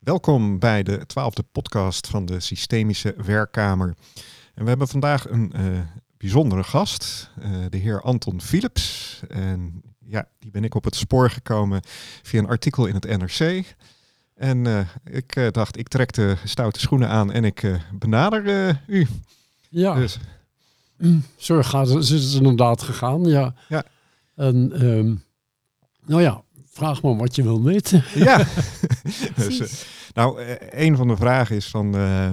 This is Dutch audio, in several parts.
Welkom bij de twaalfde podcast van de Systemische Werkkamer. En we hebben vandaag een uh, bijzondere gast, uh, de heer Anton Philips. En ja, die ben ik op het spoor gekomen via een artikel in het NRC. En uh, ik dacht, ik trek de stoute schoenen aan en ik benader u. Ja, dus. Zo gaat het, is het inderdaad gegaan, ja. ja. En um, nou ja, vraag maar wat je wil weten. Ja, dus, nou, een van de vragen is van, uh,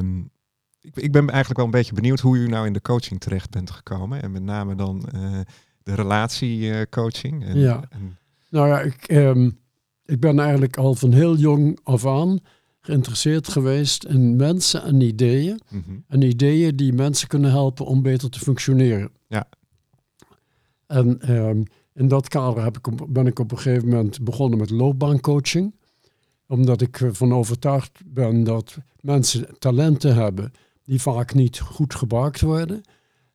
ik, ik, ben eigenlijk wel een beetje benieuwd hoe u nou in de coaching terecht bent gekomen. En met name dan uh, de relatiecoaching. En, ja, en... nou ja, ik, um, ik ben eigenlijk al van heel jong af aan geïnteresseerd geweest in mensen en ideeën. Mm -hmm. En ideeën die mensen kunnen helpen om beter te functioneren. Ja. En um, in dat kader heb ik, ben ik op een gegeven moment begonnen met loopbaancoaching. Omdat ik ervan overtuigd ben dat mensen talenten hebben die vaak niet goed gebruikt worden.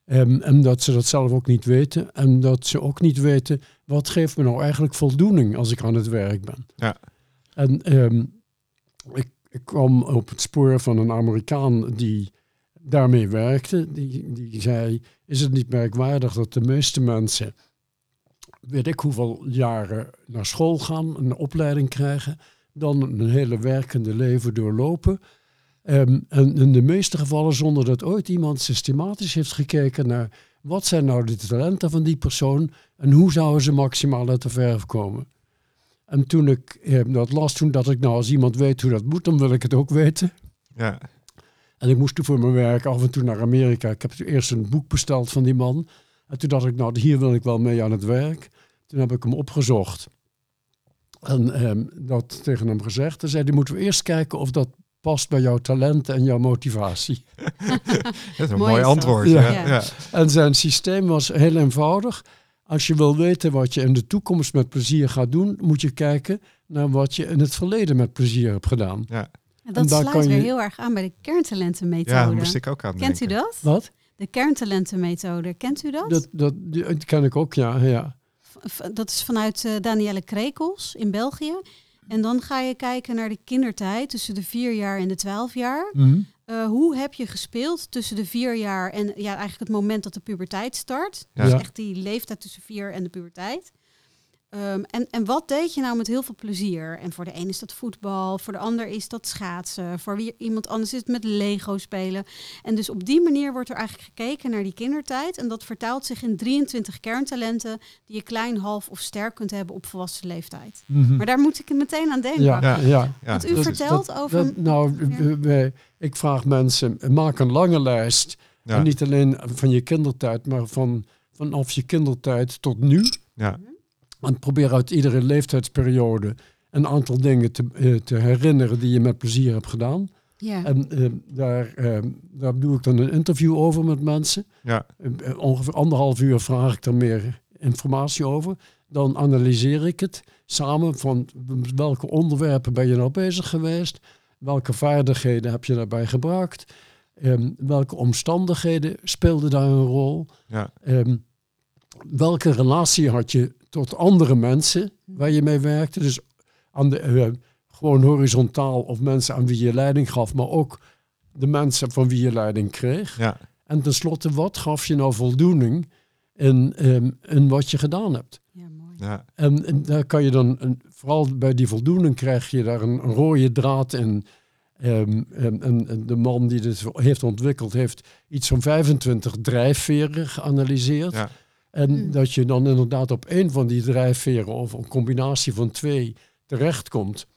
Um, en dat ze dat zelf ook niet weten. En dat ze ook niet weten, wat geeft me nou eigenlijk voldoening als ik aan het werk ben. Ja. En um, ik, ik kwam op het spoor van een Amerikaan die daarmee werkte. Die, die zei, is het niet merkwaardig dat de meeste mensen weet ik hoeveel jaren naar school gaan, een opleiding krijgen, dan een hele werkende leven doorlopen. Um, en in de meeste gevallen zonder dat ooit iemand systematisch heeft gekeken naar wat zijn nou de talenten van die persoon en hoe zouden ze maximaal uit de verf komen. En toen ik eh, dat las, toen dacht ik, nou als iemand weet hoe dat moet, dan wil ik het ook weten. Ja. En ik moest voor mijn werk af en toe naar Amerika. Ik heb eerst een boek besteld van die man. En toen dacht ik, nou, hier wil ik wel mee aan het werk. Toen heb ik hem opgezocht. En ehm, dat tegen hem gezegd. Toen zei hij, moeten we eerst kijken of dat past bij jouw talent en jouw motivatie. dat is een mooi, antwoord. Ja. Ja. En zijn systeem was heel eenvoudig. Als je wil weten wat je in de toekomst met plezier gaat doen, moet je kijken naar wat je in het verleden met plezier hebt gedaan. Ja. En dat en sluit weer heel erg aan bij de kerntalentenmethode. Ja, moest ik ook aan Kent u dat? Wat? De kerntalentenmethode, kent u dat? Dat, dat? die ken ik ook, ja. ja. Dat is vanuit uh, Danielle Krekels in België. En dan ga je kijken naar de kindertijd tussen de vier jaar en de twaalf jaar. Mm uh, hoe heb je gespeeld tussen de vier jaar en ja, eigenlijk het moment dat de puberteit start? Ja. Dus echt die leeftijd tussen vier en de puberteit. Um, en, en wat deed je nou met heel veel plezier? En voor de een is dat voetbal, voor de ander is dat schaatsen, voor wie iemand anders is het met Lego spelen. En dus op die manier wordt er eigenlijk gekeken naar die kindertijd. En dat vertaalt zich in 23 kerntalenten die je klein, half of sterk kunt hebben op volwassen leeftijd. Mm -hmm. Maar daar moet ik meteen aan denken. Ja, ja, ja. Want u dat vertelt dat, over. Dat, nou, ik vraag mensen, maak een lange lijst. En niet alleen van je kindertijd, maar van vanaf je kindertijd tot nu. Ja. En probeer uit iedere leeftijdsperiode een aantal dingen te, uh, te herinneren die je met plezier hebt gedaan. Ja. En uh, daar, uh, daar doe ik dan een interview over met mensen. Ja. ongeveer anderhalf uur vraag ik er meer informatie over. Dan analyseer ik het samen van welke onderwerpen ben je nou bezig geweest. Welke vaardigheden heb je daarbij gebruikt? Um, welke omstandigheden speelden daar een rol? Ja. Um, welke relatie had je tot andere mensen waar je mee werkte. Dus aan de, uh, gewoon horizontaal of mensen aan wie je leiding gaf, maar ook de mensen van wie je leiding kreeg. Ja. En tenslotte, wat gaf je nou voldoening in, um, in wat je gedaan hebt? Ja, mooi. Ja. En, en, daar kan je dan, een, vooral bij die voldoening krijg je daar een, een rode draad in. Um, en, en, de man die dit heeft ontwikkeld, heeft iets van 25 drijfveren geanalyseerd. Ja. En hmm. dat je dan inderdaad op één van die drijfveren of een combinatie van twee terechtkomt.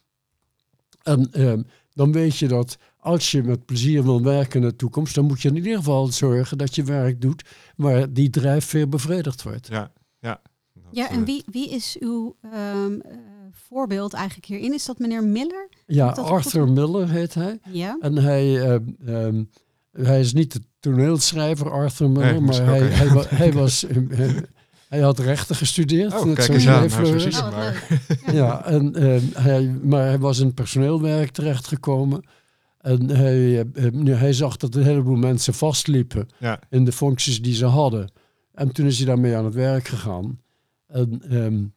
En ehm, dan weet je dat als je met plezier wil werken in de toekomst, dan moet je in ieder geval zorgen dat je werk doet waar die drijfveer bevredigd wordt. Ja, ja. Ja, en wie, wie is uw um, voorbeeld eigenlijk hierin? Is dat meneer Miller? Ja, Arthur Miller heet hij. Ja. En hij, uh, hij is niet de toneelschrijver Arthur Miller, maar hij, hij, hij, was... Hij had rechten gestudeerd. Oh, kijk eens aan, nou, oh, maar. ja, en, uh, hij, maar hij was in personeelwerk terechtgekomen. En hij, uh, hij zag dat een heleboel mensen vastliepen ja. in de functies die ze hadden. En toen is hij daarmee aan het werk gegaan. En um,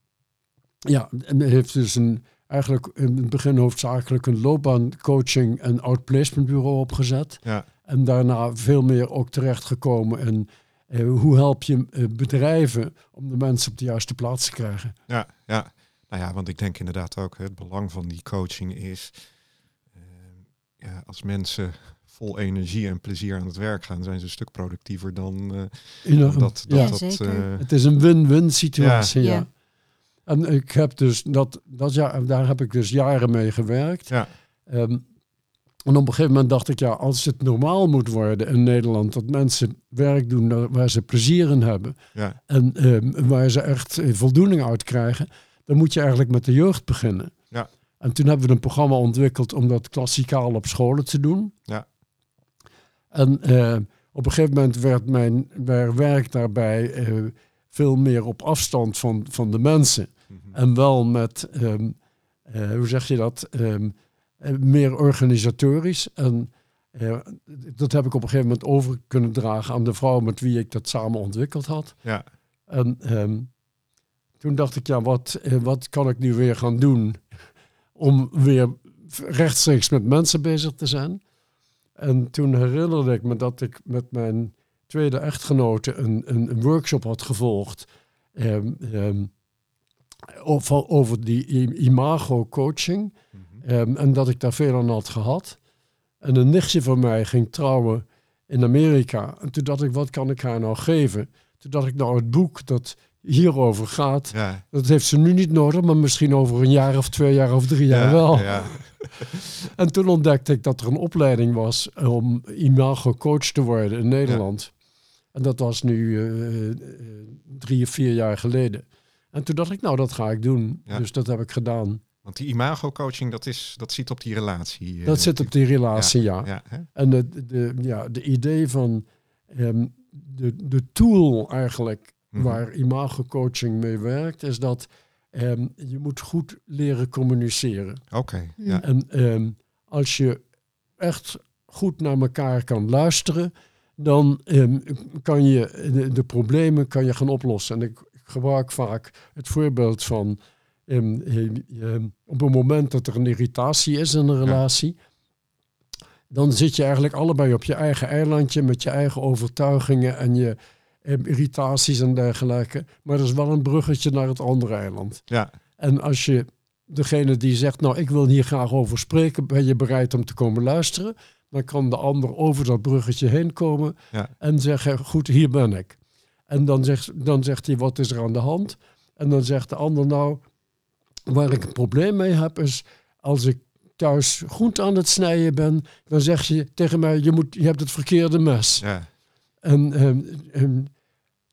ja, en heeft dus een, eigenlijk in het begin hoofdzakelijk een loopbaancoaching en outplacementbureau opgezet. Ja. En daarna veel meer ook terechtgekomen in uh, hoe help je uh, bedrijven om de mensen op de juiste plaats te krijgen. Ja, ja. Nou ja, want ik denk inderdaad ook het belang van die coaching is uh, ja, als mensen vol energie en plezier aan het werk gaan, zijn ze een stuk productiever dan, dan dat. ja, dat, zeker. het is een win-win situatie. Ja. Ja. En ik heb dus dat, dat ja, daar heb ik dus jaren mee gewerkt. Ja. Um, en op een gegeven moment dacht ik, ja, als het normaal moet worden in Nederland, dat mensen werk doen waar ze plezier in hebben Ja. en um, waar ze echt voldoening uit krijgen, dan moet je eigenlijk met de jeugd beginnen. Ja. En toen hebben we een programma ontwikkeld om dat klassikaal op scholen te doen. Ja. En uh, op een gegeven moment werd mijn werk daarbij uh, veel meer op afstand van, van de mensen. Mhm. En wel met, um, uh, hoe zeg je dat, um, meer organisatorisch. En dat heb ik op een gegeven moment over kunnen dragen aan de vrouw met wie ik dat samen ontwikkeld had. Ja. En um, toen dacht ik, ja, wat, wat kan ik nu weer gaan doen om weer rechtstreeks met mensen bezig te zijn? En toen herinnerde ik me dat ik met mijn tweede echtgenote een, een, een workshop had gevolgd. Um, um, over, over die imago-coaching. Um, en dat ik daar veel aan had gehad. En een nichtje van mij ging trouwen in Amerika. En toen dacht ik, wat kan ik haar nou geven? Toen dacht ik, nou, het boek dat hierover gaat, Ja. dat heeft ze nu niet nodig, maar misschien over een jaar of twee jaar of drie jaar Ja, wel. ja. En toen ontdekte ik dat er een opleiding was om imago coach te worden in Nederland. En dat was nu uh, drie of vier jaar geleden. En toen dacht ik, nou, dat ga ik doen. Dus dat heb ik gedaan. Want die imago-coaching, dat, is, dat zit op die relatie. eh, Dat zit op die relatie, ja. Ja, hè? En de, de, ja, de idee van um, de, de tool eigenlijk Mhm. waar imago coaching mee werkt, is dat um, je moet goed leren communiceren. Oké, ja. En um, als je echt goed naar elkaar kan luisteren, dan um, kan je de, de, problemen kan je gaan oplossen. En ik gebruik vaak het voorbeeld van um, op het moment dat er een irritatie is in een relatie, ja. dan zit je eigenlijk allebei op je eigen eilandje met je eigen overtuigingen en je irritaties en dergelijke. Maar er is wel een bruggetje naar het andere eiland. Ja. En als je degene die zegt, nou ik wil hier graag over spreken, ben je bereid om te komen luisteren? Dan kan de ander over dat bruggetje heen komen ja. en zeggen, goed, hier ben ik. En dan zegt, dan zegt hij, wat is er aan de hand? En dan zegt de ander, nou, waar ik een probleem mee heb, is als ik thuis goed aan het snijden ben, dan zeg je tegen mij, je, moet, je hebt het verkeerde mes. Ja. En, um, um,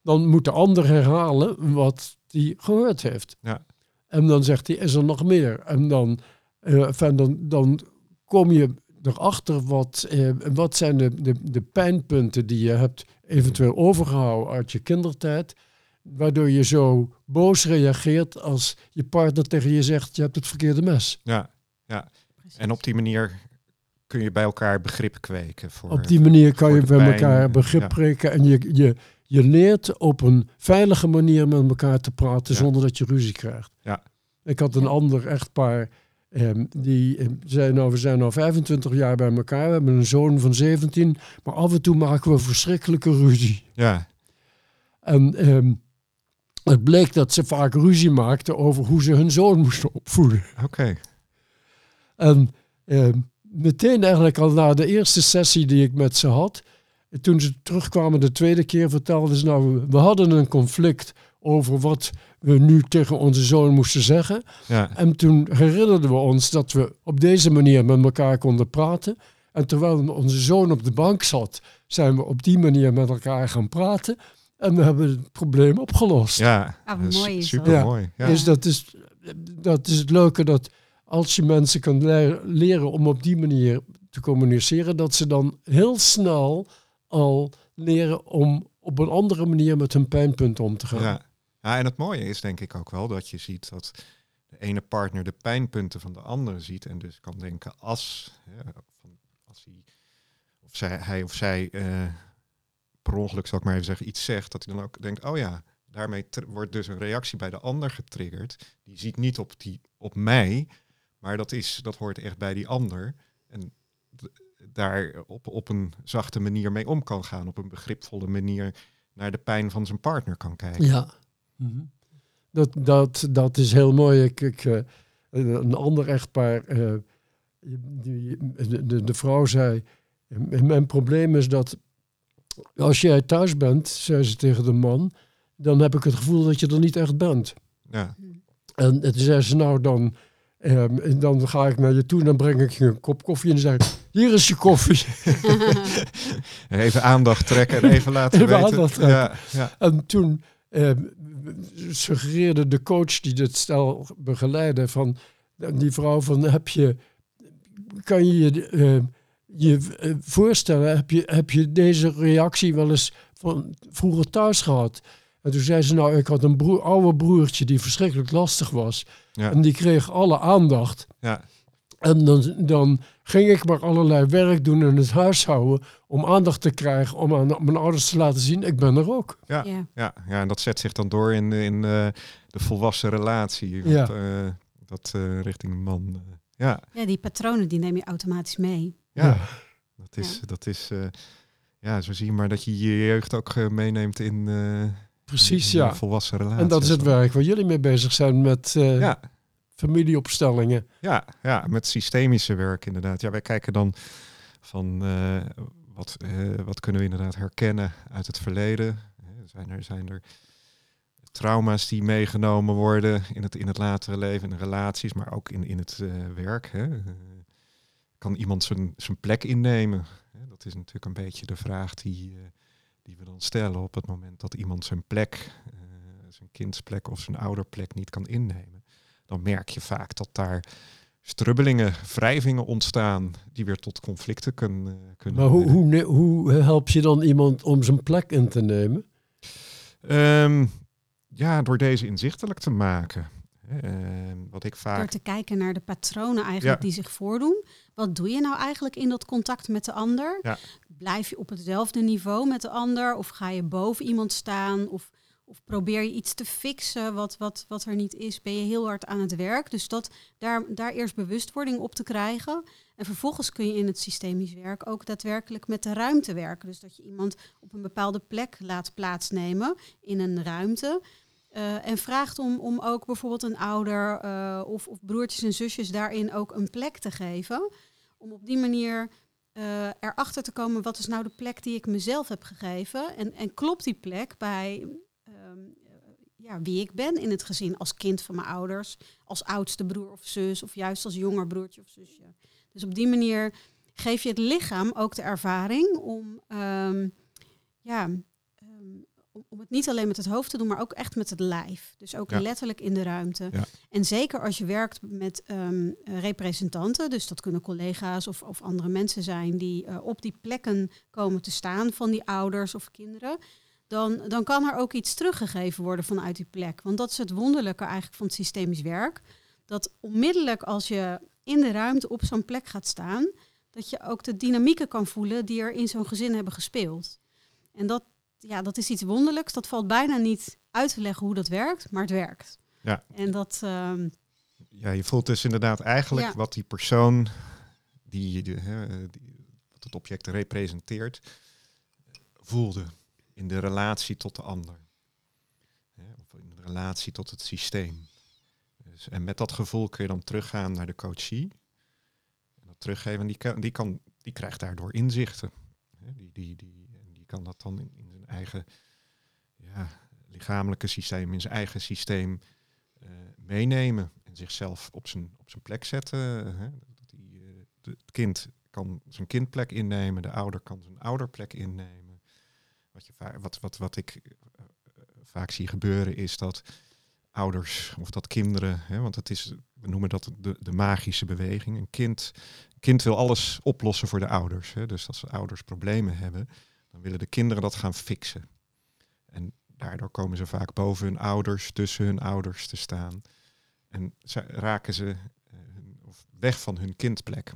dan moet de ander herhalen wat hij gehoord heeft. Ja. En dan zegt hij, is er nog meer? En dan, uh, enfin, dan, dan kom je erachter wat, uh, wat zijn de, de, de pijnpunten die je hebt eventueel overgehouden uit je kindertijd. Waardoor je zo boos reageert als je partner tegen je zegt, je hebt het verkeerde mes. Ja, ja. Precies. En op die manier kun je bij elkaar begrip kweken. Voor, op die manier kan je bij pijn. elkaar begrip ja. breken en je, je, je leert op een veilige manier met elkaar te praten ja. zonder dat je ruzie krijgt. Ja. Ik had een ander echtpaar um, die um, zei nou we zijn al 25 jaar bij elkaar, we hebben een zoon van 17, maar af en toe maken we verschrikkelijke ruzie. Ja. En um, het bleek dat ze vaak ruzie maakten over hoe ze hun zoon moesten opvoeden. Oké. Okay. En meteen eigenlijk al na de eerste sessie die ik met ze had, toen ze terugkwamen de tweede keer, vertelden ze nou, we hadden een conflict over wat we nu tegen onze zoon moesten zeggen. Ja. En toen herinnerden we ons dat we op deze manier met elkaar konden praten. En terwijl onze zoon op de bank zat, zijn we op die manier met elkaar gaan praten. En we hebben het probleem opgelost. Ja, ah, mooi is super mooi. Ja. Dus dat is, dat is het leuke dat als je mensen kan le leren om op die manier te communiceren, dat ze dan heel snel al leren om op een andere manier met hun pijnpunten om te gaan. Ja. ja, en het mooie is denk ik ook wel dat je ziet dat de ene partner de pijnpunten van de andere ziet en dus kan denken als, ja, als hij, of zij, hij of zij uh, per ongeluk, zal ik maar even zeggen, iets zegt, dat hij dan ook denkt, oh ja, daarmee wordt dus een reactie bij de ander getriggerd. Die ziet niet op, die, op mij, Maar dat, is, dat hoort echt bij die ander. En daar op, op een zachte manier mee om kan gaan. Op een begripvolle manier naar de pijn van zijn partner kan kijken. Ja, mhm. dat, dat, dat is heel mooi. Ik, ik, uh, een ander echtpaar, uh, die, de, de vrouw zei, mijn probleem is dat als jij thuis bent, zei ze tegen de man, dan heb ik het gevoel dat je er niet echt bent. Ja. En toen zei ze, nou dan, um, dan ga ik naar je toe en dan breng ik je een kop koffie en dan zeg ik, hier is je koffie. even aandacht trekken en even laten even weten. Aandacht trekken. Ja, ja. En toen um, suggereerde de coach die dit stel begeleidde van die vrouw van heb je, kan je je uh, je eh, voorstellen, heb je, heb je deze reactie wel eens van vroeger thuis gehad? En toen zei ze, nou, ik had een broer, oude broertje die verschrikkelijk lastig was. Ja. En die kreeg alle aandacht. Ja. En dan, dan ging ik maar allerlei werk doen in het huishouden om aandacht te krijgen, om aan mijn ouders te laten zien, ik ben er ook. Ja, ja. ja, ja en dat zet zich dan door in, in uh, de volwassen relatie. Ja. Uh, dat uh, richting een man. ja. ja, die patronen die neem je automatisch mee. Ja, dat is, dat is ja, zo zie je maar dat je je jeugd ook meeneemt in, Precies, in ja. volwassen relatie. En dat is het werk waar jullie mee bezig zijn met ja. familieopstellingen. Ja, ja, met systemische werk inderdaad. Ja, wij kijken dan van wat, wat kunnen we inderdaad herkennen uit het verleden. zijn er, zijn er trauma's die meegenomen worden in het, in het latere leven, in relaties, maar ook in, in het werk. Hè? Kan iemand zijn, zijn plek innemen? Dat is natuurlijk een beetje de vraag die, uh, die we dan stellen op het moment dat iemand zijn plek, uh, zijn kindsplek of zijn ouderplek niet kan innemen. Dan merk je vaak dat daar strubbelingen, wrijvingen ontstaan die weer tot conflicten kunnen. Uh, kunnen maar hoe, hoe, hoe help je dan iemand om zijn plek in te nemen? Um, ja, door deze inzichtelijk te maken. Ehm, wat ik vaak... Door te kijken naar de patronen eigenlijk die zich voordoen. Wat doe je nou eigenlijk in dat contact met de ander? Ja. Blijf je op hetzelfde niveau met de ander? Of ga je boven iemand staan? Of, of probeer je iets te fixen wat, wat, wat er niet is? Ben je heel hard aan het werk? Dus dat, daar, daar eerst bewustwording op te krijgen. En vervolgens kun je in het systemisch werk ook daadwerkelijk met de ruimte werken. Dus dat je iemand op een bepaalde plek laat plaatsnemen in een ruimte. Uh, en vraagt om, om ook bijvoorbeeld een ouder uh, of, of, broertjes en zusjes daarin ook een plek te geven. Om op die manier uh, erachter te komen, wat is nou de plek die ik mezelf heb gegeven? En, en klopt die plek bij um, ja, wie ik ben in het gezin als kind van mijn ouders, als oudste broer of zus, of juist als jonger broertje of zusje. Dus op die manier geef je het lichaam ook de ervaring om um, ja, om het niet alleen met het hoofd te doen, maar ook echt met het lijf. Dus ook letterlijk in de ruimte. En zeker als je werkt met um, representanten, dus dat kunnen collega's of, of andere mensen zijn die uh, op die plekken komen te staan van die ouders of kinderen. Dan, dan kan er ook iets teruggegeven worden vanuit die plek. Want dat is het wonderlijke eigenlijk van het systemisch werk. Dat onmiddellijk als je in de ruimte op zo'n plek gaat staan, dat je ook de dynamieken kan voelen die er in zo'n gezin hebben gespeeld. En dat, ja, dat is iets wonderlijks. Dat valt bijna niet uit te leggen hoe dat werkt, maar het werkt. Ja. En dat. Um... Ja, je voelt dus inderdaad eigenlijk wat die persoon die, die, hè, die wat het object representeert, voelde in de relatie tot de ander. Hè, of in de relatie tot het systeem. Dus, en met dat gevoel kun je dan teruggaan naar de coachie. En dat teruggeven, die, kan, die, kan, die krijgt daardoor inzichten. Hè, die, die, die, die kan dat dan in, in eigen ja, lichamelijke systeem, in zijn eigen systeem uh, meenemen en zichzelf op zijn, op zijn plek zetten. Hè? Dat die, uh, de, het kind kan zijn kindplek innemen, de ouder kan zijn ouderplek innemen. Wat, je wat, wat, wat ik uh, vaak zie gebeuren is dat ouders of dat kinderen, hè, want het is, we noemen dat de, de magische beweging. Een kind, kind wil alles oplossen voor de ouders. Hè. Dus als de ouders problemen hebben, dan willen de kinderen dat gaan fixen. En daardoor komen ze vaak boven hun ouders, tussen hun ouders te staan. En raken ze uh, of weg van hun kindplek.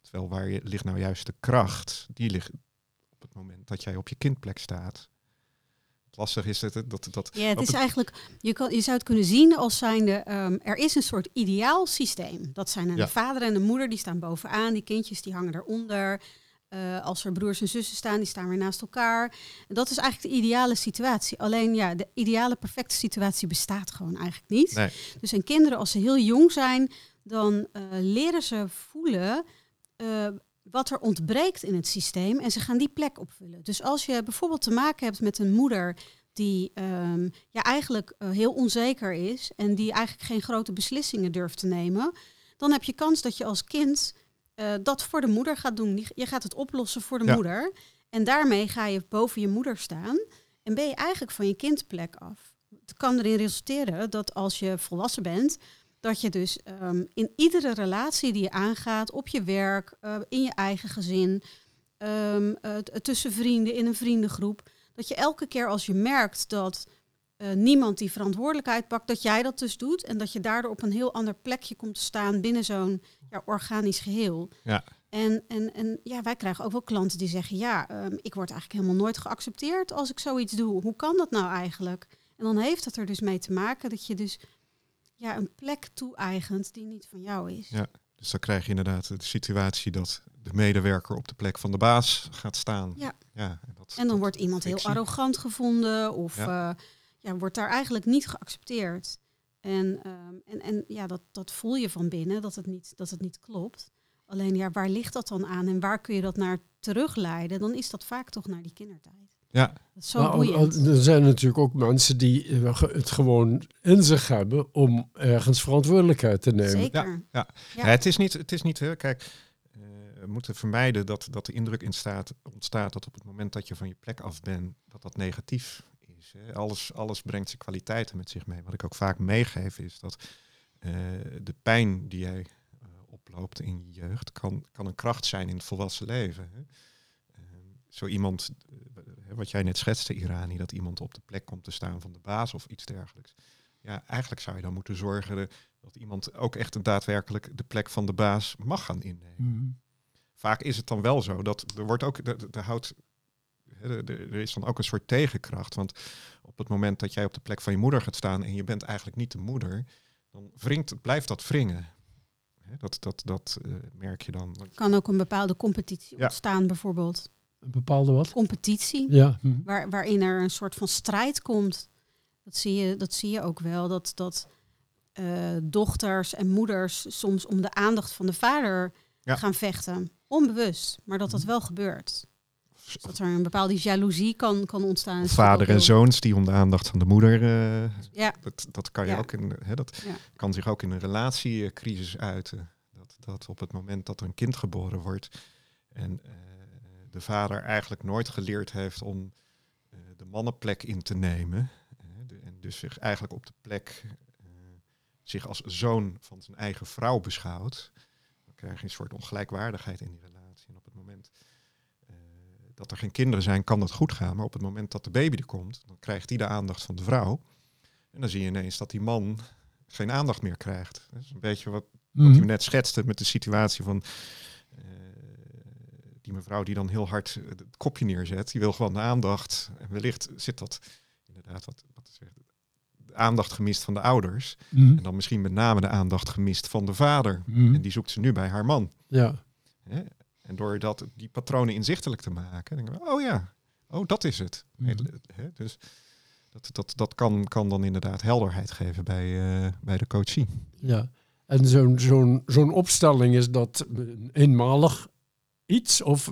Terwijl waar je, ligt nou juist de kracht, die ligt op het moment dat jij op je kindplek staat. lastig is het. Dat, dat, ja, het is eigenlijk, je, kan, je zou het kunnen zien als zijnde, um, er is een soort ideaal systeem. Dat zijn de vader en de moeder, die staan bovenaan, die kindjes die hangen eronder. Uh, als er broers en zussen staan, die staan weer naast elkaar. En dat is eigenlijk de ideale situatie. Alleen ja, de ideale perfecte situatie bestaat gewoon eigenlijk niet. Nee. Dus en kinderen, als ze heel jong zijn, dan uh, leren ze voelen uh, wat er ontbreekt in het systeem en ze gaan die plek opvullen. Dus als je bijvoorbeeld te maken hebt met een moeder die um, ja, eigenlijk heel onzeker is en die eigenlijk geen grote beslissingen durft te nemen, dan heb je kans dat je als kind uh, dat voor de moeder gaat doen. Je gaat het oplossen voor de ja. moeder. En daarmee ga je boven je moeder staan en ben je eigenlijk van je kindplek af. Het kan erin resulteren dat als je volwassen bent, dat je dus um, in iedere relatie die je aangaat, op je werk, uh, in je eigen gezin, um, uh, tussen vrienden, in een vriendengroep, dat je elke keer als je merkt dat uh, niemand die verantwoordelijkheid pakt, dat jij dat dus doet en dat je daardoor op een heel ander plekje komt te staan binnen zo'n ja, organisch geheel. Ja. En, en, en ja, wij krijgen ook wel klanten die zeggen, ja, um, ik word eigenlijk helemaal nooit geaccepteerd als ik zoiets doe. Hoe kan dat nou eigenlijk? En dan heeft het er dus mee te maken dat je dus ja, een plek toe-eigent die niet van jou is. Ja, dus dan krijg je inderdaad de situatie dat de medewerker op de plek van de baas gaat staan. Ja. ja en, dat, en dan wordt iemand heel arrogant gevonden of ja. Uh, ja, wordt daar eigenlijk niet geaccepteerd. En, um, en, en ja, dat, dat voel je van binnen, dat het, niet, dat het niet klopt. Alleen ja, waar ligt dat dan aan en waar kun je dat naar terugleiden? Dan is dat vaak toch naar die kindertijd. Ja. Zo maar, er zijn natuurlijk ook mensen die eh, het gewoon in zich hebben om ergens verantwoordelijkheid te nemen. Zeker. Ja, ja. ja. het is niet, het is niet kijk, uh, we moeten vermijden dat, dat de indruk in staat, ontstaat dat op het moment dat je van je plek af bent, dat dat negatief is. Hè. Alles, alles brengt zijn kwaliteiten met zich mee. Wat ik ook vaak meegeef is dat uh, de pijn die jij oploopt in je jeugd, kan, kan een kracht zijn in het volwassen leven. Hè. zo iemand wat jij net schetste, Irani, dat iemand op de plek komt te staan van de baas of iets dergelijks. Ja, eigenlijk zou je dan moeten zorgen dat iemand ook echt daadwerkelijk de plek van de baas mag gaan innemen. Mhm. Vaak is het dan wel zo dat er wordt ook, de, de houdt, er is dan ook een soort tegenkracht. Want op het moment dat jij op de plek van je moeder gaat staan en je bent eigenlijk niet de moeder, dan wringt, blijft dat wringen. Dat, dat, dat uh, merk je dan. Kan ook een bepaalde competitie ja. ontstaan, bijvoorbeeld. Een bepaalde wat? Competitie. Ja. Hm. Waar, waarin er een soort van strijd komt. Dat zie je, dat zie je ook wel. Dat, dat uh, dochters en moeders soms om de aandacht van de vader ja. gaan vechten. Onbewust, maar dat dat hm. wel gebeurt. Dus dat er een bepaalde jaloezie kan, kan ontstaan. Vader en zoons die om de aandacht van de moeder. Uh, ja. dat, dat kan je ja. ook in. Hè, dat ja. kan zich ook in een relatiecrisis uiten. Dat, dat op het moment dat er een kind geboren wordt. En uh, de vader eigenlijk nooit geleerd heeft om uh, de mannenplek in te nemen. De, en dus zich eigenlijk op de plek zich als zoon van zijn eigen vrouw beschouwt. Dan krijg je een soort ongelijkwaardigheid in die relatie. En op het moment dat er geen kinderen zijn, kan dat goed gaan. Maar op het moment dat de baby er komt, dan krijgt hij de aandacht van de vrouw. En dan zie je ineens dat die man geen aandacht meer krijgt. Dat is een beetje wat, wat mm -hmm. u net schetste met de situatie van die mevrouw die dan heel hard eh, het kopje neerzet, die wil gewoon de aandacht. En wellicht zit dat inderdaad wat, wat de aandacht gemist van de ouders. Mm. En dan misschien met name de aandacht gemist van de vader. Mm. En die zoekt ze nu bij haar man. Ja. En door dat, die patronen inzichtelijk te maken, denken we, oh ja, oh dat is het. Mm. Hè? Dus dat, dat, dat kan, kan dan inderdaad helderheid geven bij, uh, bij de coachie. Ja, en zo'n zo'n zo'n opstelling is dat eenmalig iets? Of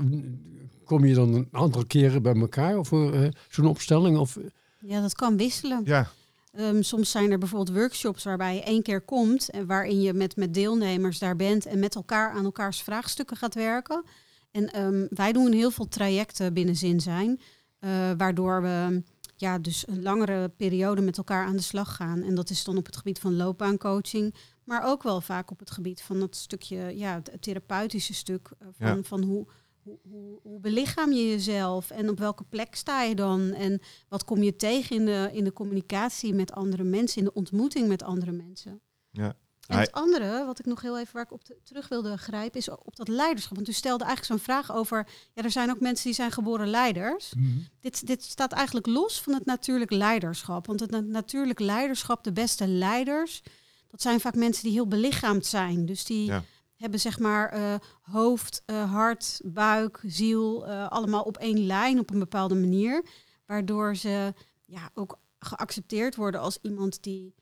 kom je dan een aantal keren bij elkaar voor uh, zo'n opstelling? Of... Ja, dat kan wisselen. Ja. Um, soms zijn er bijvoorbeeld workshops waarbij je één keer komt en waarin je met, met deelnemers daar bent en met elkaar aan elkaars vraagstukken gaat werken. En um, wij doen heel veel trajecten binnen zin zijn, uh, waardoor we ja, dus een langere periode met elkaar aan de slag gaan. En dat is dan op het gebied van loopbaancoaching, maar ook wel vaak op het gebied van dat stukje, ja, het therapeutische stuk eh, van, ja. van hoe, hoe, hoe, hoe, belichaam je jezelf en op welke plek sta je dan en wat kom je tegen in de, in de communicatie met andere mensen, in de ontmoeting met andere mensen. Ja. En het andere, wat ik nog heel even waar ik op terug wilde grijpen, is op dat leiderschap. Want u stelde eigenlijk zo'n vraag over, ja, er zijn ook mensen die zijn geboren leiders. Mhm. dit, dit staat eigenlijk los van het natuurlijk leiderschap. Want het natuurlijk leiderschap, de beste leiders, dat zijn vaak mensen die heel belichaamd zijn. Dus die hebben zeg maar uh, hoofd, uh, hart, buik, ziel, uh, allemaal op één lijn op een bepaalde manier. Waardoor ze ja, ook geaccepteerd worden als iemand die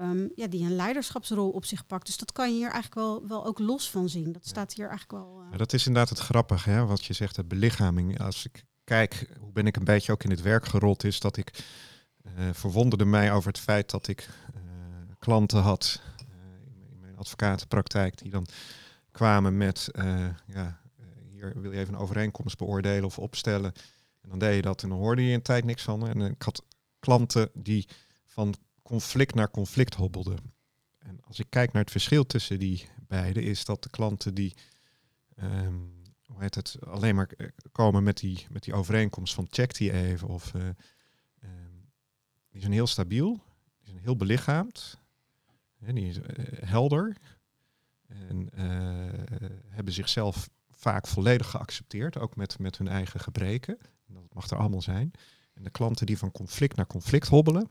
um, ja, die een leiderschapsrol op zich pakt. Dus dat kan je hier eigenlijk wel, wel ook los van zien. Dat staat hier eigenlijk wel. Ja, dat is inderdaad het grappige, hè, wat je zegt, de belichaming. Als ik kijk hoe ben ik een beetje ook in het werk gerold, is dat ik verwonderde mij over het feit dat ik klanten had in mijn advocatenpraktijk die dan kwamen met, ja, hier wil je even een overeenkomst beoordelen of opstellen. En dan deed je dat en dan hoorde je in tijd niks van. En ik had klanten die van conflict naar conflict hobbelde. En als ik kijk naar het verschil tussen die beide, is dat de klanten die um, hoe heet het, alleen maar eh, komen met die, met die overeenkomst van check die even. Of um, die zijn heel stabiel, die zijn heel belichaamd, hè, die is helder. En uh, hebben zichzelf vaak volledig geaccepteerd, ook met, met hun eigen gebreken. En dat mag er allemaal zijn. En de klanten die van conflict naar conflict hobbelen,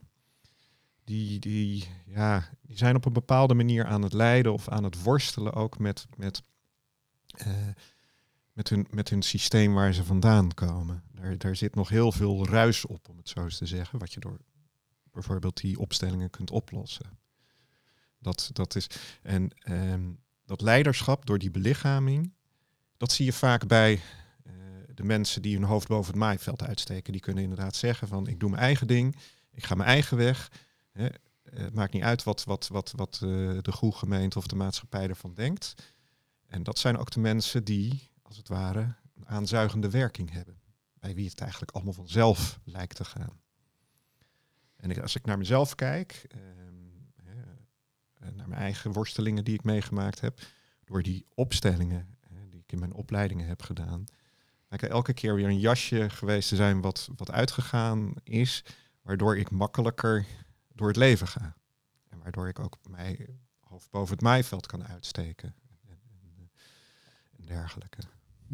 die, die, ja, die zijn op een bepaalde manier aan het lijden of aan het worstelen ook met, met, uh, met, hun, met hun systeem waar ze vandaan komen. Daar, daar zit nog heel veel ruis op, om het zo eens te zeggen, wat je door bijvoorbeeld die opstellingen kunt oplossen. Dat, dat is, en um, dat leiderschap door die belichaming, dat zie je vaak bij uh, de mensen die hun hoofd boven het maaiveld uitsteken. Die kunnen inderdaad zeggen van ik doe mijn eigen ding, ik ga mijn eigen weg. Hè, het maakt niet uit wat, wat, wat, wat uh, de goede gemeente of de maatschappij ervan denkt. En dat zijn ook de mensen die, als het ware, een aanzuigende werking hebben. Bij wie het eigenlijk allemaal vanzelf lijkt te gaan. En als ik naar mezelf kijk, naar mijn eigen worstelingen die ik meegemaakt heb, door die opstellingen die ik in mijn opleidingen heb gedaan, lijkt elke keer weer een jasje geweest te zijn wat, wat uitgegaan is, waardoor ik makkelijker door het leven ga. En waardoor ik ook mijn hoofd boven het maaiveld kan uitsteken. En, en, en dergelijke.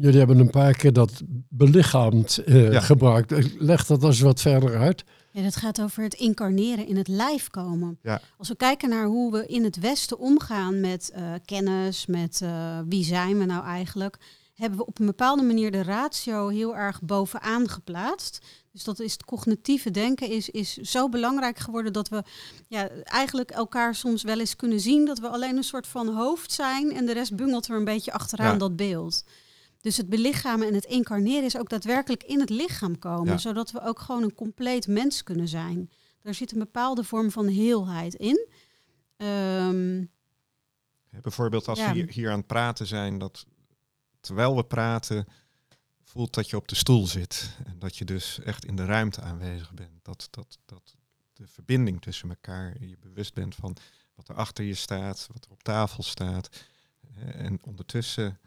Jullie hebben een paar keer dat belichaamd uh, gebruikt. Leg dat eens wat verder uit. Ja, dat gaat over het incarneren, in het lijf komen. Ja. Als we kijken naar hoe we in het Westen omgaan met uh, kennis, met uh, wie zijn we nou eigenlijk, hebben we op een bepaalde manier de ratio heel erg bovenaan geplaatst. Dus dat is het cognitieve denken is, is zo belangrijk geworden dat we ja, eigenlijk elkaar soms wel eens kunnen zien dat we alleen een soort van hoofd zijn en de rest bungelt er een beetje achteraan dat beeld. Dus het belichamen en het incarneren is ook daadwerkelijk in het lichaam komen, zodat we ook gewoon een compleet mens kunnen zijn. Daar zit een bepaalde vorm van heelheid in. Um, Bijvoorbeeld als we hier, hier aan het praten zijn, dat terwijl we praten, voelt dat je op de stoel zit. En dat je dus echt in de ruimte aanwezig bent. Dat, dat, dat de verbinding tussen elkaar, je bewust bent van wat er achter je staat, wat er op tafel staat. En ondertussen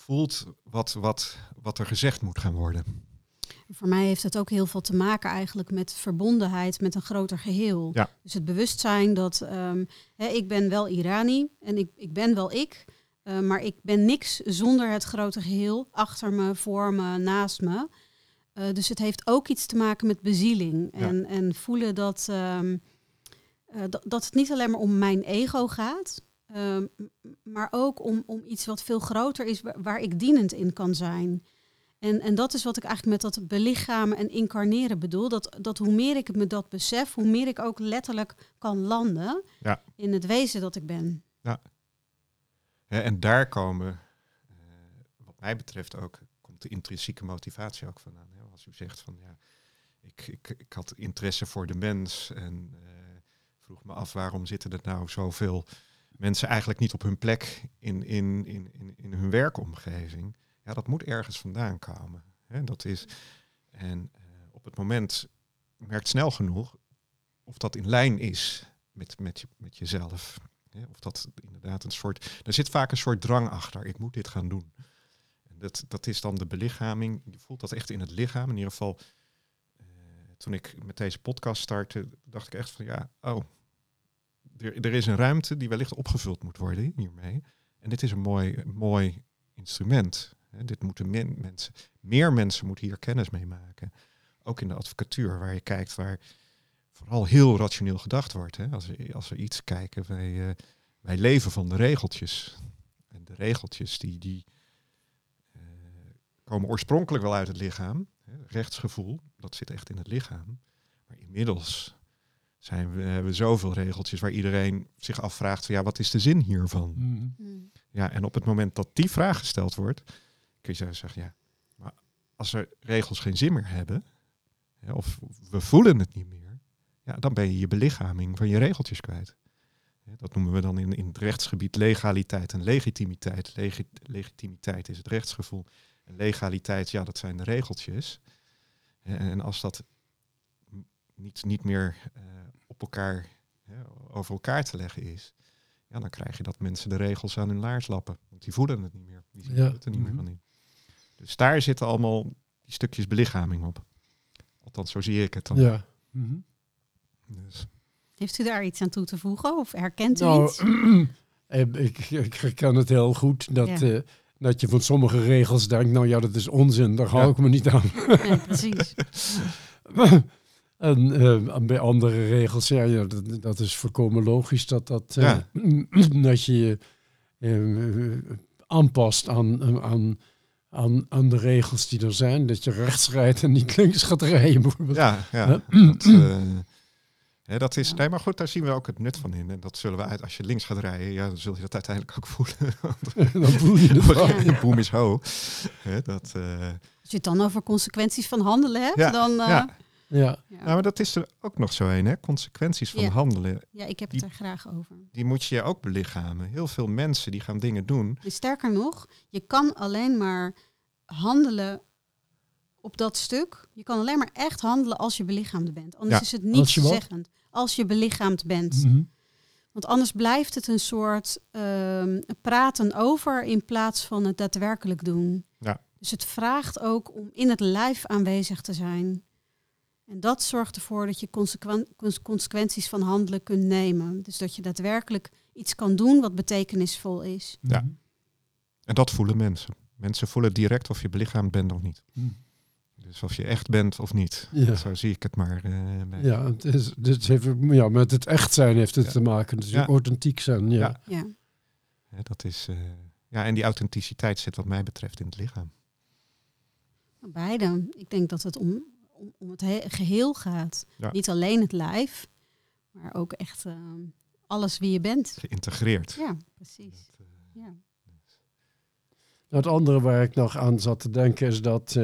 voelt wat, wat, wat er gezegd moet gaan worden. Voor mij heeft het ook heel veel te maken eigenlijk met verbondenheid met een groter geheel. Ja. Dus het bewustzijn dat um, hè, ik ben wel Irani en ik, ik ben wel ik. Uh, maar ik ben niks zonder het grote geheel achter me, voor me, naast me. Uh, dus het heeft ook iets te maken met bezieling. En, en voelen dat, um, uh, dat, dat het niet alleen maar om mijn ego gaat. Um, maar ook om, om iets wat veel groter is, waar, waar, ik dienend in kan zijn. En, en dat is wat ik eigenlijk met dat belichamen en incarneren bedoel. Dat, dat hoe meer ik me dat besef, hoe meer ik ook letterlijk kan landen ja. in het wezen dat ik ben. Ja, en daar komen, uh, wat mij betreft ook, komt de intrinsieke motivatie ook vandaan. Hè? Als u zegt van ja, ik, ik, ik had interesse voor de mens en uh, vroeg me af waarom zitten er nou zoveel mensen eigenlijk niet op hun plek in, in, in, in, in hun werkomgeving. Ja, dat moet ergens vandaan komen. Hè? Dat is, en uh, op het moment merkt snel genoeg of dat in lijn is met, met, je, met jezelf. Of dat inderdaad een soort. Er zit vaak een soort drang achter. Ik moet dit gaan doen. En dat, dat is dan de belichaming. Je voelt dat echt in het lichaam. In ieder geval, uh, toen ik met deze podcast startte, dacht ik echt van ja, oh, er, er is een ruimte die wellicht opgevuld moet worden hiermee. En dit is een mooi, mooi instrument. dit moeten mensen, meer mensen moeten hier kennis mee maken. Ook in de advocatuur, waar je kijkt waar vooral heel rationeel gedacht wordt. Hè? Als, we, als iets kijken, wij, uh, wij leven van de regeltjes. En de regeltjes die, die uh, komen oorspronkelijk wel uit het lichaam. Hè? Rechtsgevoel, dat zit echt in het lichaam. Maar inmiddels zijn we, hebben we zoveel regeltjes waar iedereen zich afvraagt van ja, wat is de zin hiervan? Mm. Mm. Ja, en op het moment dat die vraag gesteld wordt, kun je zeggen, ja, maar als er regels geen zin meer hebben, of we voelen het niet meer, ja, dan ben je je belichaming van je regeltjes kwijt. Dat noemen we dan in, in het rechtsgebied legaliteit en legitimiteit. legitimiteit is het rechtsgevoel. En legaliteit, ja, dat zijn de regeltjes. En als dat niet, niet meer uh, op elkaar, over elkaar te leggen is, ja, dan krijg je dat mensen de regels aan hun laars lappen. Want die voelen het niet meer. Die zien het er niet meer mhm. van in. Dus daar zitten allemaal die stukjes belichaming op. Althans, zo zie ik het dan. Ja. Mhm. dus. Heeft u daar iets aan toe te voegen of herkent u nou, iets? Eh, ik, ik herken het heel goed dat, uh, dat je van sommige regels denkt, nou ja, dat is onzin, daar hou ik me niet aan. Ja, precies. En uh, bij andere regels, ja, ja dat, dat, is voorkomen logisch dat, dat, uh, dat je je uh, aanpast aan, aan, aan, aan de regels die er zijn. Dat je rechts rijdt en niet links gaat rijden bijvoorbeeld. Ja, ja. dat, dat is, nee, maar goed, daar zien we ook het nut van in. En dat zullen we uit, als je links gaat rijden, ja, dan zul je dat uiteindelijk ook voelen. dan voel je de ja. Boom is ho. dat, Als je het dan over consequenties van handelen hebt, dan... ja. Ja. ja. maar dat is er ook nog zo een, hè? Consequenties van handelen. Ja, ik heb het er graag over. Die moet je ook belichamen. Heel veel mensen die gaan dingen doen. sterker nog, je kan alleen maar handelen op dat stuk. Je kan alleen maar echt handelen als je belichaamd bent. Anders is het niet zeggend. Als je belichaamd bent. Mhm. Want anders blijft het een soort uh, praten over in plaats van het daadwerkelijk doen. Ja. Dus het vraagt ook om in het lijf aanwezig te zijn. En dat zorgt ervoor dat je consequenties van handelen kunt nemen. Dus dat je daadwerkelijk iets kan doen wat betekenisvol is. Ja. En dat voelen mensen. Mensen voelen direct of je belichaamd bent of niet. Hm. Dus of je echt bent of niet. Ja. Zo zie ik het maar. Uh, ja, het is, dit heeft, ja, met het echt zijn heeft het te maken. Dus ja. authentiek zijn. Ja. ja. ja. dat is, uh, ja, en die authenticiteit zit wat mij betreft in het lichaam. Beide. Ik denk dat het om om, om het geheel gaat. Niet alleen het lijf, maar ook echt ehm, alles wie je bent. Geïntegreerd. Ja, precies. Eh, ja. Nou, het andere waar ik nog aan zat te denken is dat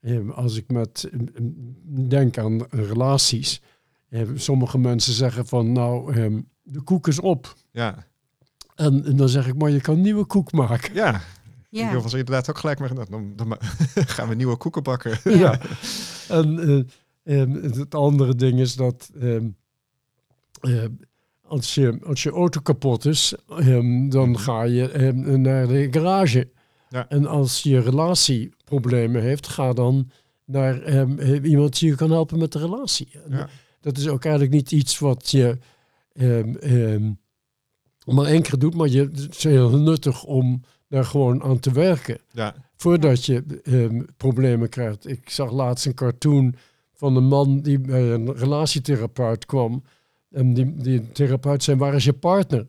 uh, als ik met denk aan relaties, sommige mensen zeggen van nou, ehm, de koek is op. Ja. En, en, dan zeg ik, maar je kan nieuwe koek maken. Ja, ja. Ik was inderdaad ook gelijk maar dan, dan, gaan we nieuwe koeken bakken. Ja. en, uh, het andere ding is dat uh, als, je, als je auto kapot is, ehm, dan mhm. ga je naar de garage. Ja. En als je relatieproblemen heeft, ga dan naar iemand die je kan helpen met de relatie. Ja. Dat is ook eigenlijk niet iets wat je maar één keer doet, maar je, het is heel nuttig om daar gewoon aan te werken. Ja. Voordat je ehm, problemen krijgt. Ik zag laatst een cartoon van een man die bij een relatietherapeut kwam. En die, die therapeut zei, waar is je partner?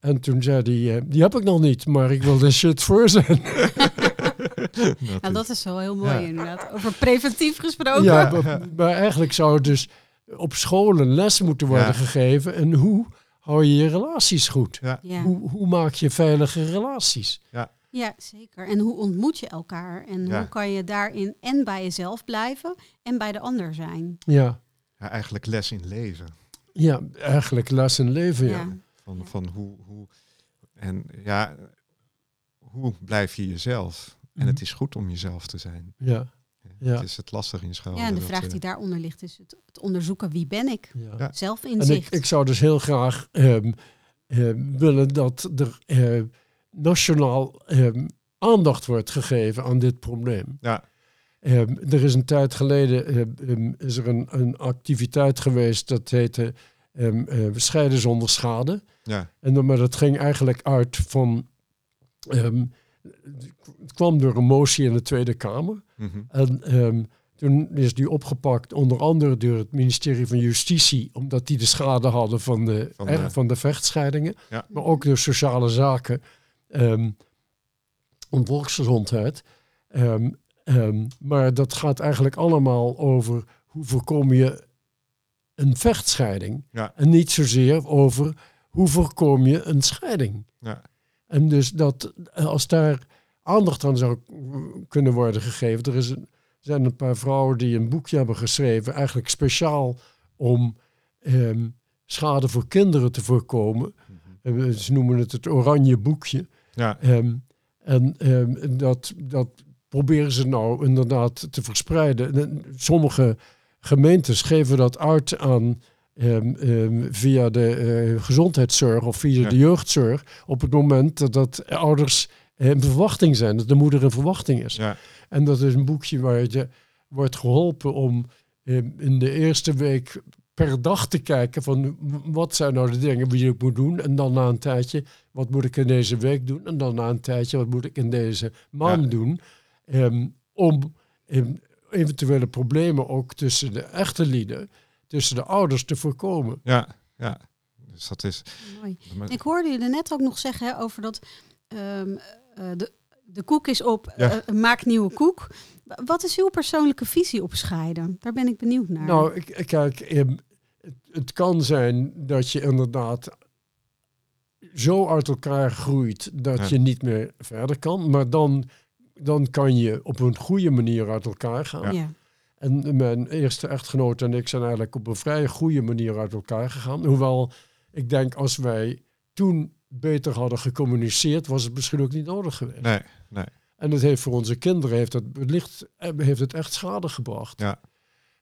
En toen zei hij, uh, die heb ik nog niet, maar ik wil er shit voor zijn. dat, dat is wel heel mooi inderdaad. Over preventief gesproken. Ja, maar, maar, eigenlijk zou het dus op scholen les moeten worden gegeven. En hoe hou je je relaties goed? Ja. Hoe, hoe maak je veilige relaties? Ja. Ja, zeker. En hoe ontmoet je elkaar? En hoe kan je daarin en bij jezelf blijven en bij de ander zijn? Ja. ja eigenlijk les in leven. Ja, eigenlijk les in leven, ja. Van, van hoe, hoe, en ja, hoe blijf je jezelf? En mhm. het is goed om jezelf te zijn. Ja. Ja. Het is het lastig in school. Ja, en de vraag die daaronder ligt is het, het onderzoeken wie ben ik? Ja. Zelfinzicht. En ik, ik zou dus heel graag um, willen dat er uh, nationaal um, aandacht wordt gegeven aan dit probleem. Ja. er is een tijd geleden is er een, een activiteit geweest dat heette um, scheiden zonder schade. Ja. En dan, maar dat ging eigenlijk uit van. Het kwam door een motie in de Tweede Kamer. Mhm. En um, toen is die opgepakt, onder andere door het ministerie van Justitie, omdat die de schade hadden van de, van de, van de vechtscheidingen. Ja. Maar ook door sociale zaken um, en volksgezondheid. Um, maar dat gaat eigenlijk allemaal over hoe voorkom je een vechtscheiding. Ja. En niet zozeer over hoe voorkom je een scheiding. Ja. En dus dat als daar aandacht aan zou kunnen worden gegeven. Er is een, zijn een paar vrouwen die een boekje hebben geschreven, eigenlijk speciaal om ehm, schade voor kinderen te voorkomen. Mm Ze noemen het het oranje boekje. Ja. Ehm, en ehm, dat, dat proberen ze nou inderdaad te verspreiden. Sommige gemeentes geven dat uit aan via de uh, gezondheidszorg of via Ja. de jeugdzorg op het moment dat, dat ouders in verwachting zijn, dat de moeder in verwachting is. Ja. En dat is een boekje waar je wordt geholpen om in de eerste week per dag te kijken van wat zijn nou de dingen die ik moet doen. En dan na een tijdje, wat moet ik in deze week doen. En dan na een tijdje, wat moet ik in deze maand Ja. doen. Om eventuele problemen ook tussen de echte lieden, tussen de ouders te voorkomen. Ja, ja. Dus dat is... Mooi. Ik hoorde jullie net ook nog zeggen hè, over dat ehm, eh, de, de koek is op, Ja. eh, maak nieuwe koek. Wat is uw persoonlijke visie op scheiden? Daar ben ik benieuwd naar. Nou, ik, kijk, ehm, het, het kan zijn dat je inderdaad zo uit elkaar groeit dat Ja. je niet meer verder kan. Maar dan, dan kan je op een goede manier uit elkaar gaan. ja. En mijn eerste echtgenoot en ik zijn eigenlijk op een vrij goede manier uit elkaar gegaan. Hoewel ik denk als wij toen beter hadden gecommuniceerd, was het misschien ook niet nodig geweest. Nee, nee. En het heeft voor onze kinderen heeft het, wellicht, eh, heeft het echt schade gebracht. Ja.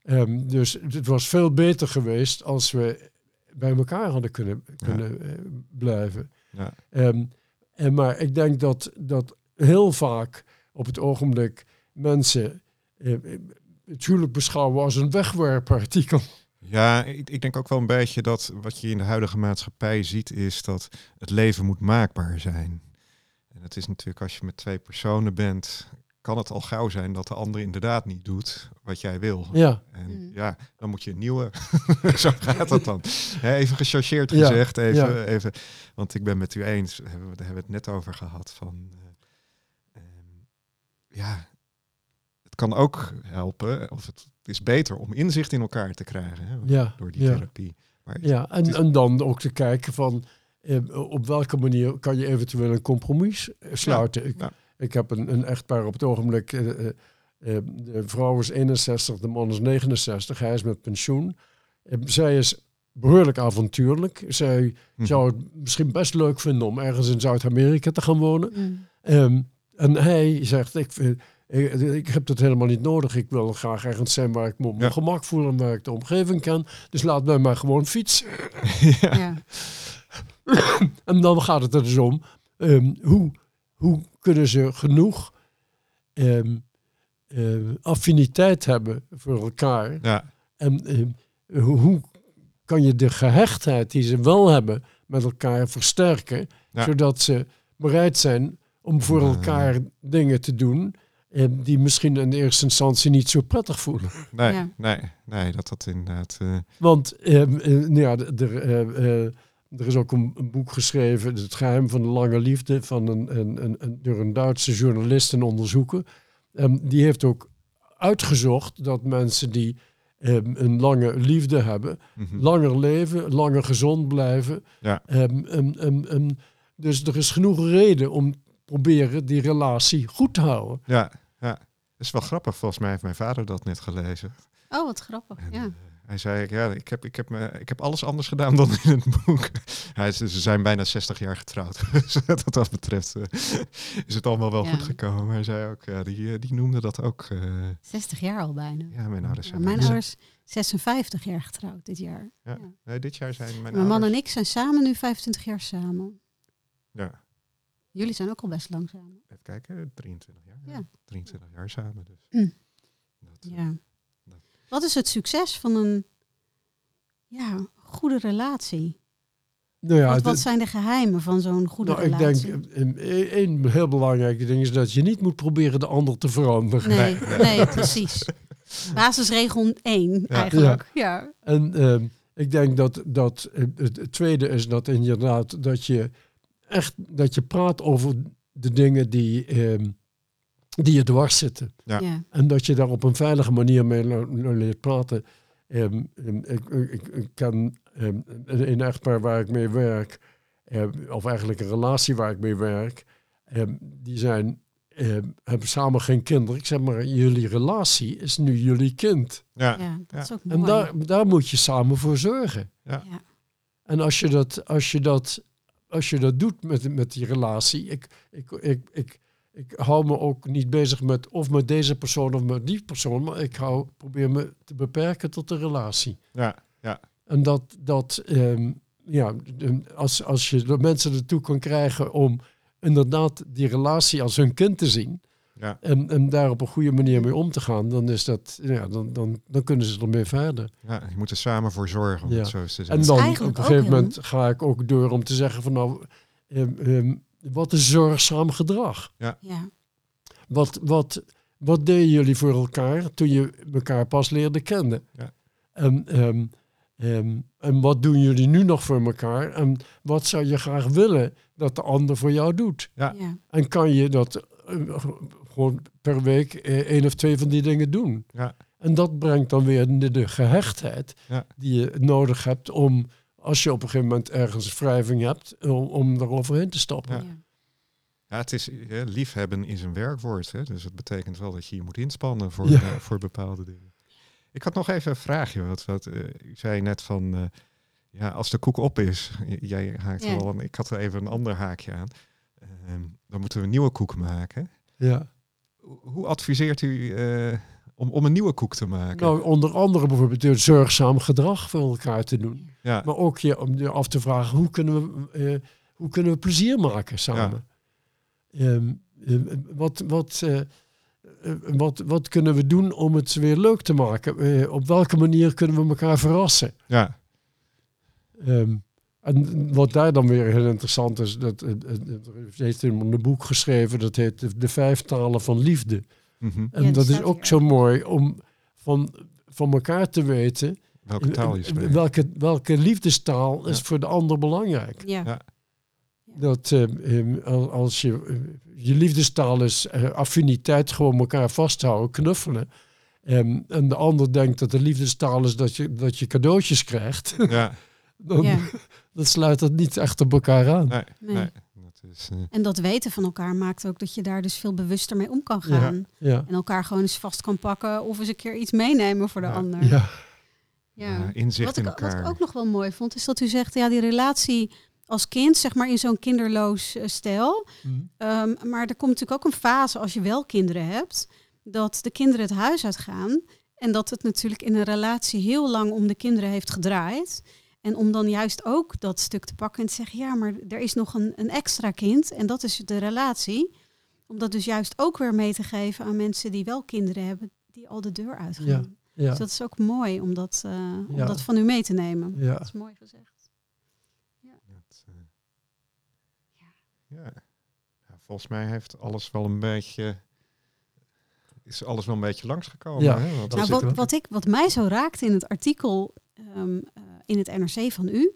Ehm, dus het was veel beter geweest als we bij elkaar hadden kunnen, kunnen eh, blijven. Ja. Ehm, en maar ik denk dat, dat heel vaak op het ogenblik mensen eh, het huwelijk beschouwen als een wegwerpartikel. Ja, ik, ik denk ook wel een beetje dat wat je in de huidige maatschappij ziet, is dat het leven moet maakbaar zijn. En het is natuurlijk als je met twee personen bent, kan het al gauw zijn dat de ander inderdaad niet doet wat jij wil. Ja, En Mm. ja, dan moet je een nieuwe. Zo gaat dat dan. Even gechargeerd Ja, gezegd, even, ja. even. Want ik ben met u eens, daar hebben we, hebben we het net over gehad. Van, eh, ehm, ja, kan ook helpen, of het is beter om inzicht in elkaar te krijgen hè, ja, door die ja. therapie. Maar Ja, en, Het is- en dan ook te kijken van eh, op welke manier kan je eventueel een compromis eh, sluiten. ik, ja. ik heb een, een echtpaar op het ogenblik. eh, eh, eh, de vrouw is 61, de man is 69. Hij is met pensioen. Eh, zij is behoorlijk avontuurlijk. Zij Mhm. zou het misschien best leuk vinden om ergens in Zuid-Amerika te gaan wonen. Mm. Ehm, en hij zegt, ik, vind- ik, ik heb dat helemaal niet nodig. Ik wil graag ergens zijn waar ik me op mijn Ja. gemak voel en waar ik de omgeving ken. Dus laat mij maar gewoon fietsen. Ja. En dan gaat het er dus om, ehm, hoe, hoe kunnen ze genoeg ehm, ehm, affiniteit hebben voor elkaar? ja, En ehm, hoe, hoe kan je de gehechtheid die ze wel hebben met elkaar versterken, Ja. zodat ze bereid zijn om voor Ja. elkaar dingen te doen die misschien in eerste instantie niet zo prettig voelen. nee, Ja. nee, nee, dat dat inderdaad. eh, Want ehm, eh, nou ja, er, eh, eh, er is ook een, een boek geschreven, Het geheim van de lange liefde, van een, een, een, een- door een Duitse journalist en onderzoeker. Ehm, die heeft ook uitgezocht dat mensen die ehm, een lange liefde hebben, mhm. langer leven, langer gezond blijven. Ja. Ehm, ehm, ehm, ehm, dus er is genoeg reden om proberen die relatie goed te houden. Ja. Dat is wel grappig. Volgens mij heeft mijn vader dat net gelezen. Oh, wat grappig. En, Ja. eh, hij zei, ja, ik heb, ik, heb me, ik heb alles anders gedaan dan in het boek. Hij ze zijn bijna 60 jaar getrouwd. Dus wat dat betreft eh, is het allemaal wel Ja. goed gekomen. Maar hij zei ook, ja, die, eh, die noemde dat ook. eh, 60 jaar al bijna. ja, mijn ouders Ja, zijn... mijn ouders 56 jaar getrouwd dit jaar. Ja. Ja. Nee, dit jaar zijn mijn, Mijn man en ik zijn samen nu 25 jaar samen. Ja, Jullie zijn ook al best lang samen. even kijken, 23 jaar. Ja. 23 jaar samen dus. Hm. Dat, eh, Ja. dat- Wat is het succes van een ja, goede relatie? Nou ja, wat, zijn de geheimen van zo'n goede nou, ik relatie? denk, een, een heel belangrijke ding is dat je niet moet proberen de ander te veranderen. Nee, nee, precies. Basisregel 1 eigenlijk. Ja. En ehm, ik denk dat, dat het, het tweede is dat inderdaad dat je echt dat je praat over de dingen die, ehm, die je dwars zitten. Ja. Ja. En dat je daar op een veilige manier mee le- le- leert praten. Ehm, ehm, ik, ik, ik ken ehm, een, een echtpaar waar ik mee werk, of eigenlijk een relatie waar ik mee werk, ehm, die zijn, ehm, hebben samen geen kinderen. Ik zeg maar, jullie relatie is nu jullie kind. Ja. Ja, dat Ja. is ook mooi. En daar, daar moet je samen voor zorgen. ja. En als je dat, als je dat, als je dat doet met, met die relatie, ik, ik, ik, ik, ik hou me ook niet bezig met of met deze persoon of met die persoon, maar ik hou, probeer me te beperken tot de relatie. Ja. Ja. En dat, dat ehm, ja, de- als, als je de mensen ertoe kan krijgen om inderdaad die relatie als hun kind te zien Ja. en, en daar op een goede manier mee om te gaan, dan, is dat, ja, dan, dan, dan kunnen ze ermee verder. ja, je moet er samen voor zorgen, om Ja. het zo En dan op een gegeven heel- moment ga ik ook door om te zeggen van nou, ehm, ehm, wat is zorgzaam gedrag? ja. Wat, wat, wat deden jullie voor elkaar toen je elkaar pas leerde kennen? Ja. En, ehm, ehm, en wat doen jullie nu nog voor elkaar? En wat zou je graag willen dat de ander voor jou doet? Ja. ja. En kan je dat eh, gewoon per week eh, één of twee van die dingen doen? Ja. En dat brengt dan weer de, de gehechtheid Ja. die je nodig hebt om, als je op een gegeven moment ergens wrijving hebt, om, om er overheen te stappen. Ja. ja. Het is, hè, liefhebben is een werkwoord. Hè? Dus het betekent wel dat je je moet inspannen voor, Ja. eh, voor bepaalde dingen. Ik had nog even een vraagje. Wat, wat, eh, u zei net van, eh, ja, als de koek op is, jij haakt Ja. wel aan, ik had er even een ander haakje aan. Ehm, dan moeten we een nieuwe koek maken. Ja. Hoe- adviseert u eh, om, om een nieuwe koek te maken? Nou, onder andere bijvoorbeeld door zorgzaam gedrag voor elkaar te doen. ja, Maar ook je, om je af te vragen, hoe kunnen we, eh, hoe kunnen we plezier maken samen? Ehm, eh, wat, wat, eh, wat, wat kunnen we doen om het weer leuk te maken? Op welke manier kunnen we elkaar verrassen? ja, Ehm, en wat daar dan weer heel interessant is, dat het, het, het heeft iemand een boek geschreven, dat heet De, Vijf Talen van Liefde. mhm. En dat is ook hier. zo mooi om van, van elkaar te weten welke taal je spreekt. welke, welke liefdestaal is voor de ander belangrijk. Ja. Ja. Dat eh, eh, al- als je eh, je liefdestaal is eh, affiniteit, gewoon elkaar vasthouden, knuffelen. Ehm, en de ander denkt dat de liefdestaal is dat je, dat je cadeautjes krijgt. Ja, dan, Ja. dan sluit dat niet echt op elkaar aan. nee, Nee. nee. Dat is, eh, En dat weten van elkaar maakt ook dat je daar dus veel bewuster mee om kan gaan. Ja. En elkaar gewoon eens vast kan pakken of eens een keer iets meenemen voor de Ja. ander. Ja. Ja. inzicht Wat in ik, wat elkaar. ik ook nog wel mooi vond, is dat u zegt, ja, die relatie als kind, zeg maar in zo'n kinderloos eh, stijl. Mhm. Ehm, maar er komt natuurlijk ook een fase als je wel kinderen hebt, dat de kinderen het huis uitgaan. En dat het natuurlijk in een relatie heel lang om de kinderen heeft gedraaid. En om dan juist ook dat stuk te pakken en te zeggen, ja, maar er is nog een, een extra kind en dat is de relatie. Om dat dus juist ook weer mee te geven aan mensen die wel kinderen hebben, die al de deur uitgaan. Ja. Ja. Dus dat is ook mooi om dat, eh, om Ja. dat van u mee te nemen. Ja. Dat is mooi gezegd. Dat, eh, ja. Ja, volgens mij heeft alles wel een beetje. Is alles wel een beetje langsgekomen. Ja, hè? Want dat Nou, wat, wat, ik, wat mij zo raakte in het artikel ehm, eh, in het NRC van u,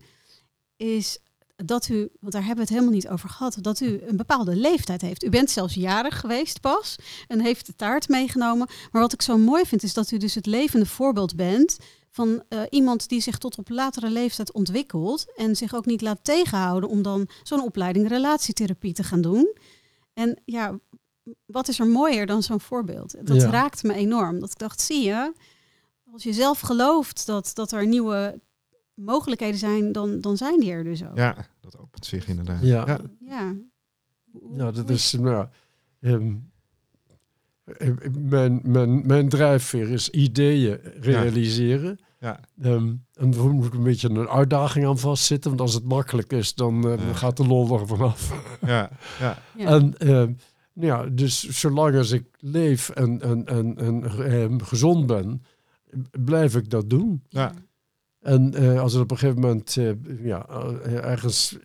is dat u, want daar hebben we het helemaal niet over gehad, dat u een bepaalde leeftijd heeft. U bent zelfs jarig geweest pas en heeft de taart meegenomen. Maar wat ik zo mooi vind, is dat u dus het levende voorbeeld bent van eh, iemand die zich tot op latere leeftijd ontwikkelt en zich ook niet laat tegenhouden om dan zo'n opleiding relatietherapie te gaan doen. En ja, wat is er mooier dan zo'n voorbeeld? Dat Ja. raakte me enorm. Dat ik dacht, zie je, als je zelf gelooft dat, dat er nieuwe mogelijkheden zijn, dan, dan zijn die er dus ook. Ja, dat opent zich inderdaad. Ja. ja. Ja, Ja, dat is. Nou, ehm, eh, mijn, mijn, mijn drijfveer is ideeën realiseren. Ja. Ehm, en er moet een beetje een uitdaging aan vastzitten. Want als het makkelijk is, dan eh, Ja. gaat de lol er vanaf. Ja, ja, Ja. En ehm, ja, dus zolang als ik leef en, en, en, en ehm, gezond ben, blijf ik dat doen. ja. En uh, als het op een gegeven moment uh, ja, ergens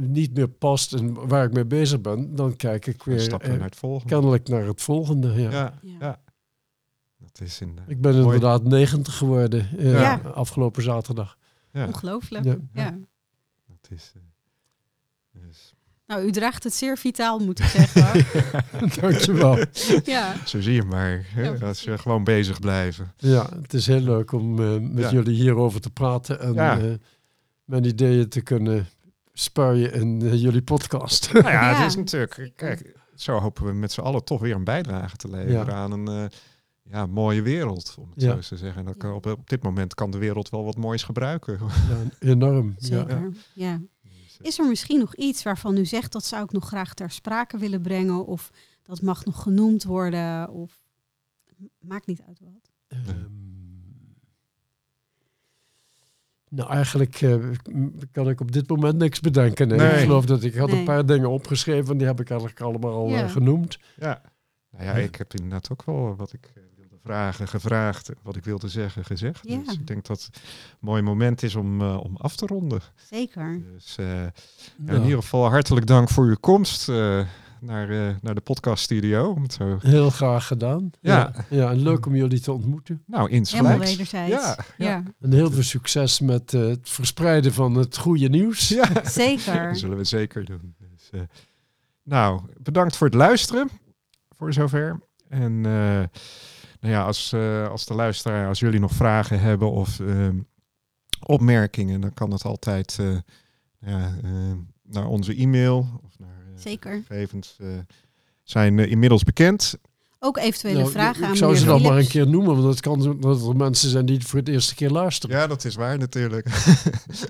niet meer past en waar ik mee bezig ben, dan kijk ik weer naar het volgende. kennelijk naar het volgende. Ja. ja, ja. Dat is in, ik ben mooi. inderdaad 90 geworden ja. afgelopen zaterdag. Ongelooflijk. Ja. Dat is, nou, u draagt het zeer vitaal, moet ik zeggen. Dankjewel. ja. Zo zie je maar, hè? als je gewoon bezig blijven. Ja, het is heel leuk om uh, met jullie hierover te praten en uh, mijn ideeën te kunnen spuien in uh, jullie podcast. Nou ja, het is natuurlijk, kijk, zo hopen we met z'n allen toch weer een bijdrage te leveren aan een ja, mooie wereld, om het zo te zeggen. En dat op, op dit moment kan de wereld wel wat moois gebruiken. Ja, enorm. Zeker, ja. Is er misschien nog iets waarvan u zegt dat zou ik nog graag ter sprake willen brengen? Of dat mag nog genoemd worden? Of maakt niet uit wat. Um, nou, eigenlijk uh, kan ik op dit moment niks bedenken. Nee. Ik geloof dat ik had een paar dingen opgeschreven. Die heb ik eigenlijk allemaal al ja. uh, genoemd. Ja. Nou ja, ik heb inderdaad ook wel wat ik uh, vragen gevraagd, wat ik wilde zeggen gezegd. Ja. Dus ik denk dat het een mooi moment is om, uh, om af te ronden. Zeker. Dus uh, ja. in ieder geval hartelijk dank voor uw komst uh, naar, naar de podcaststudio. Om het zo... Heel graag gedaan. Ja. ja. Ja, en leuk om jullie te ontmoeten. Nou, insgelijks. wederzijds. Ja, ja. En heel veel succes met het verspreiden van het goede nieuws. Ja. Zeker. dat zullen we zeker doen. Dus, nou, bedankt voor het luisteren. Voor zover. En nou ja, als, uh, als de luisteraar, als jullie nog vragen hebben of uh, opmerkingen, dan kan het altijd uh, ja, naar onze e-mail of naar Zeker. gegevens zijn inmiddels bekend. Ook eventuele nou, vragen aan Ik zou ze dan maar een keer noemen, want het kan dat er mensen zijn die het voor het eerste keer luisteren. Ja, dat is waar natuurlijk. dus,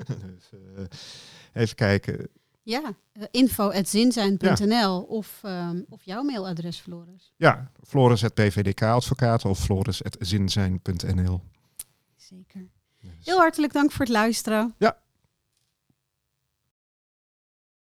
even kijken. Ja, uh, info.zinzijn.nl of, um, of jouw mailadres, Floris. Ja, floris.pvdk-advocaat of floris.zinzijn.nl. Zeker. Heel hartelijk dank voor het luisteren. Ja,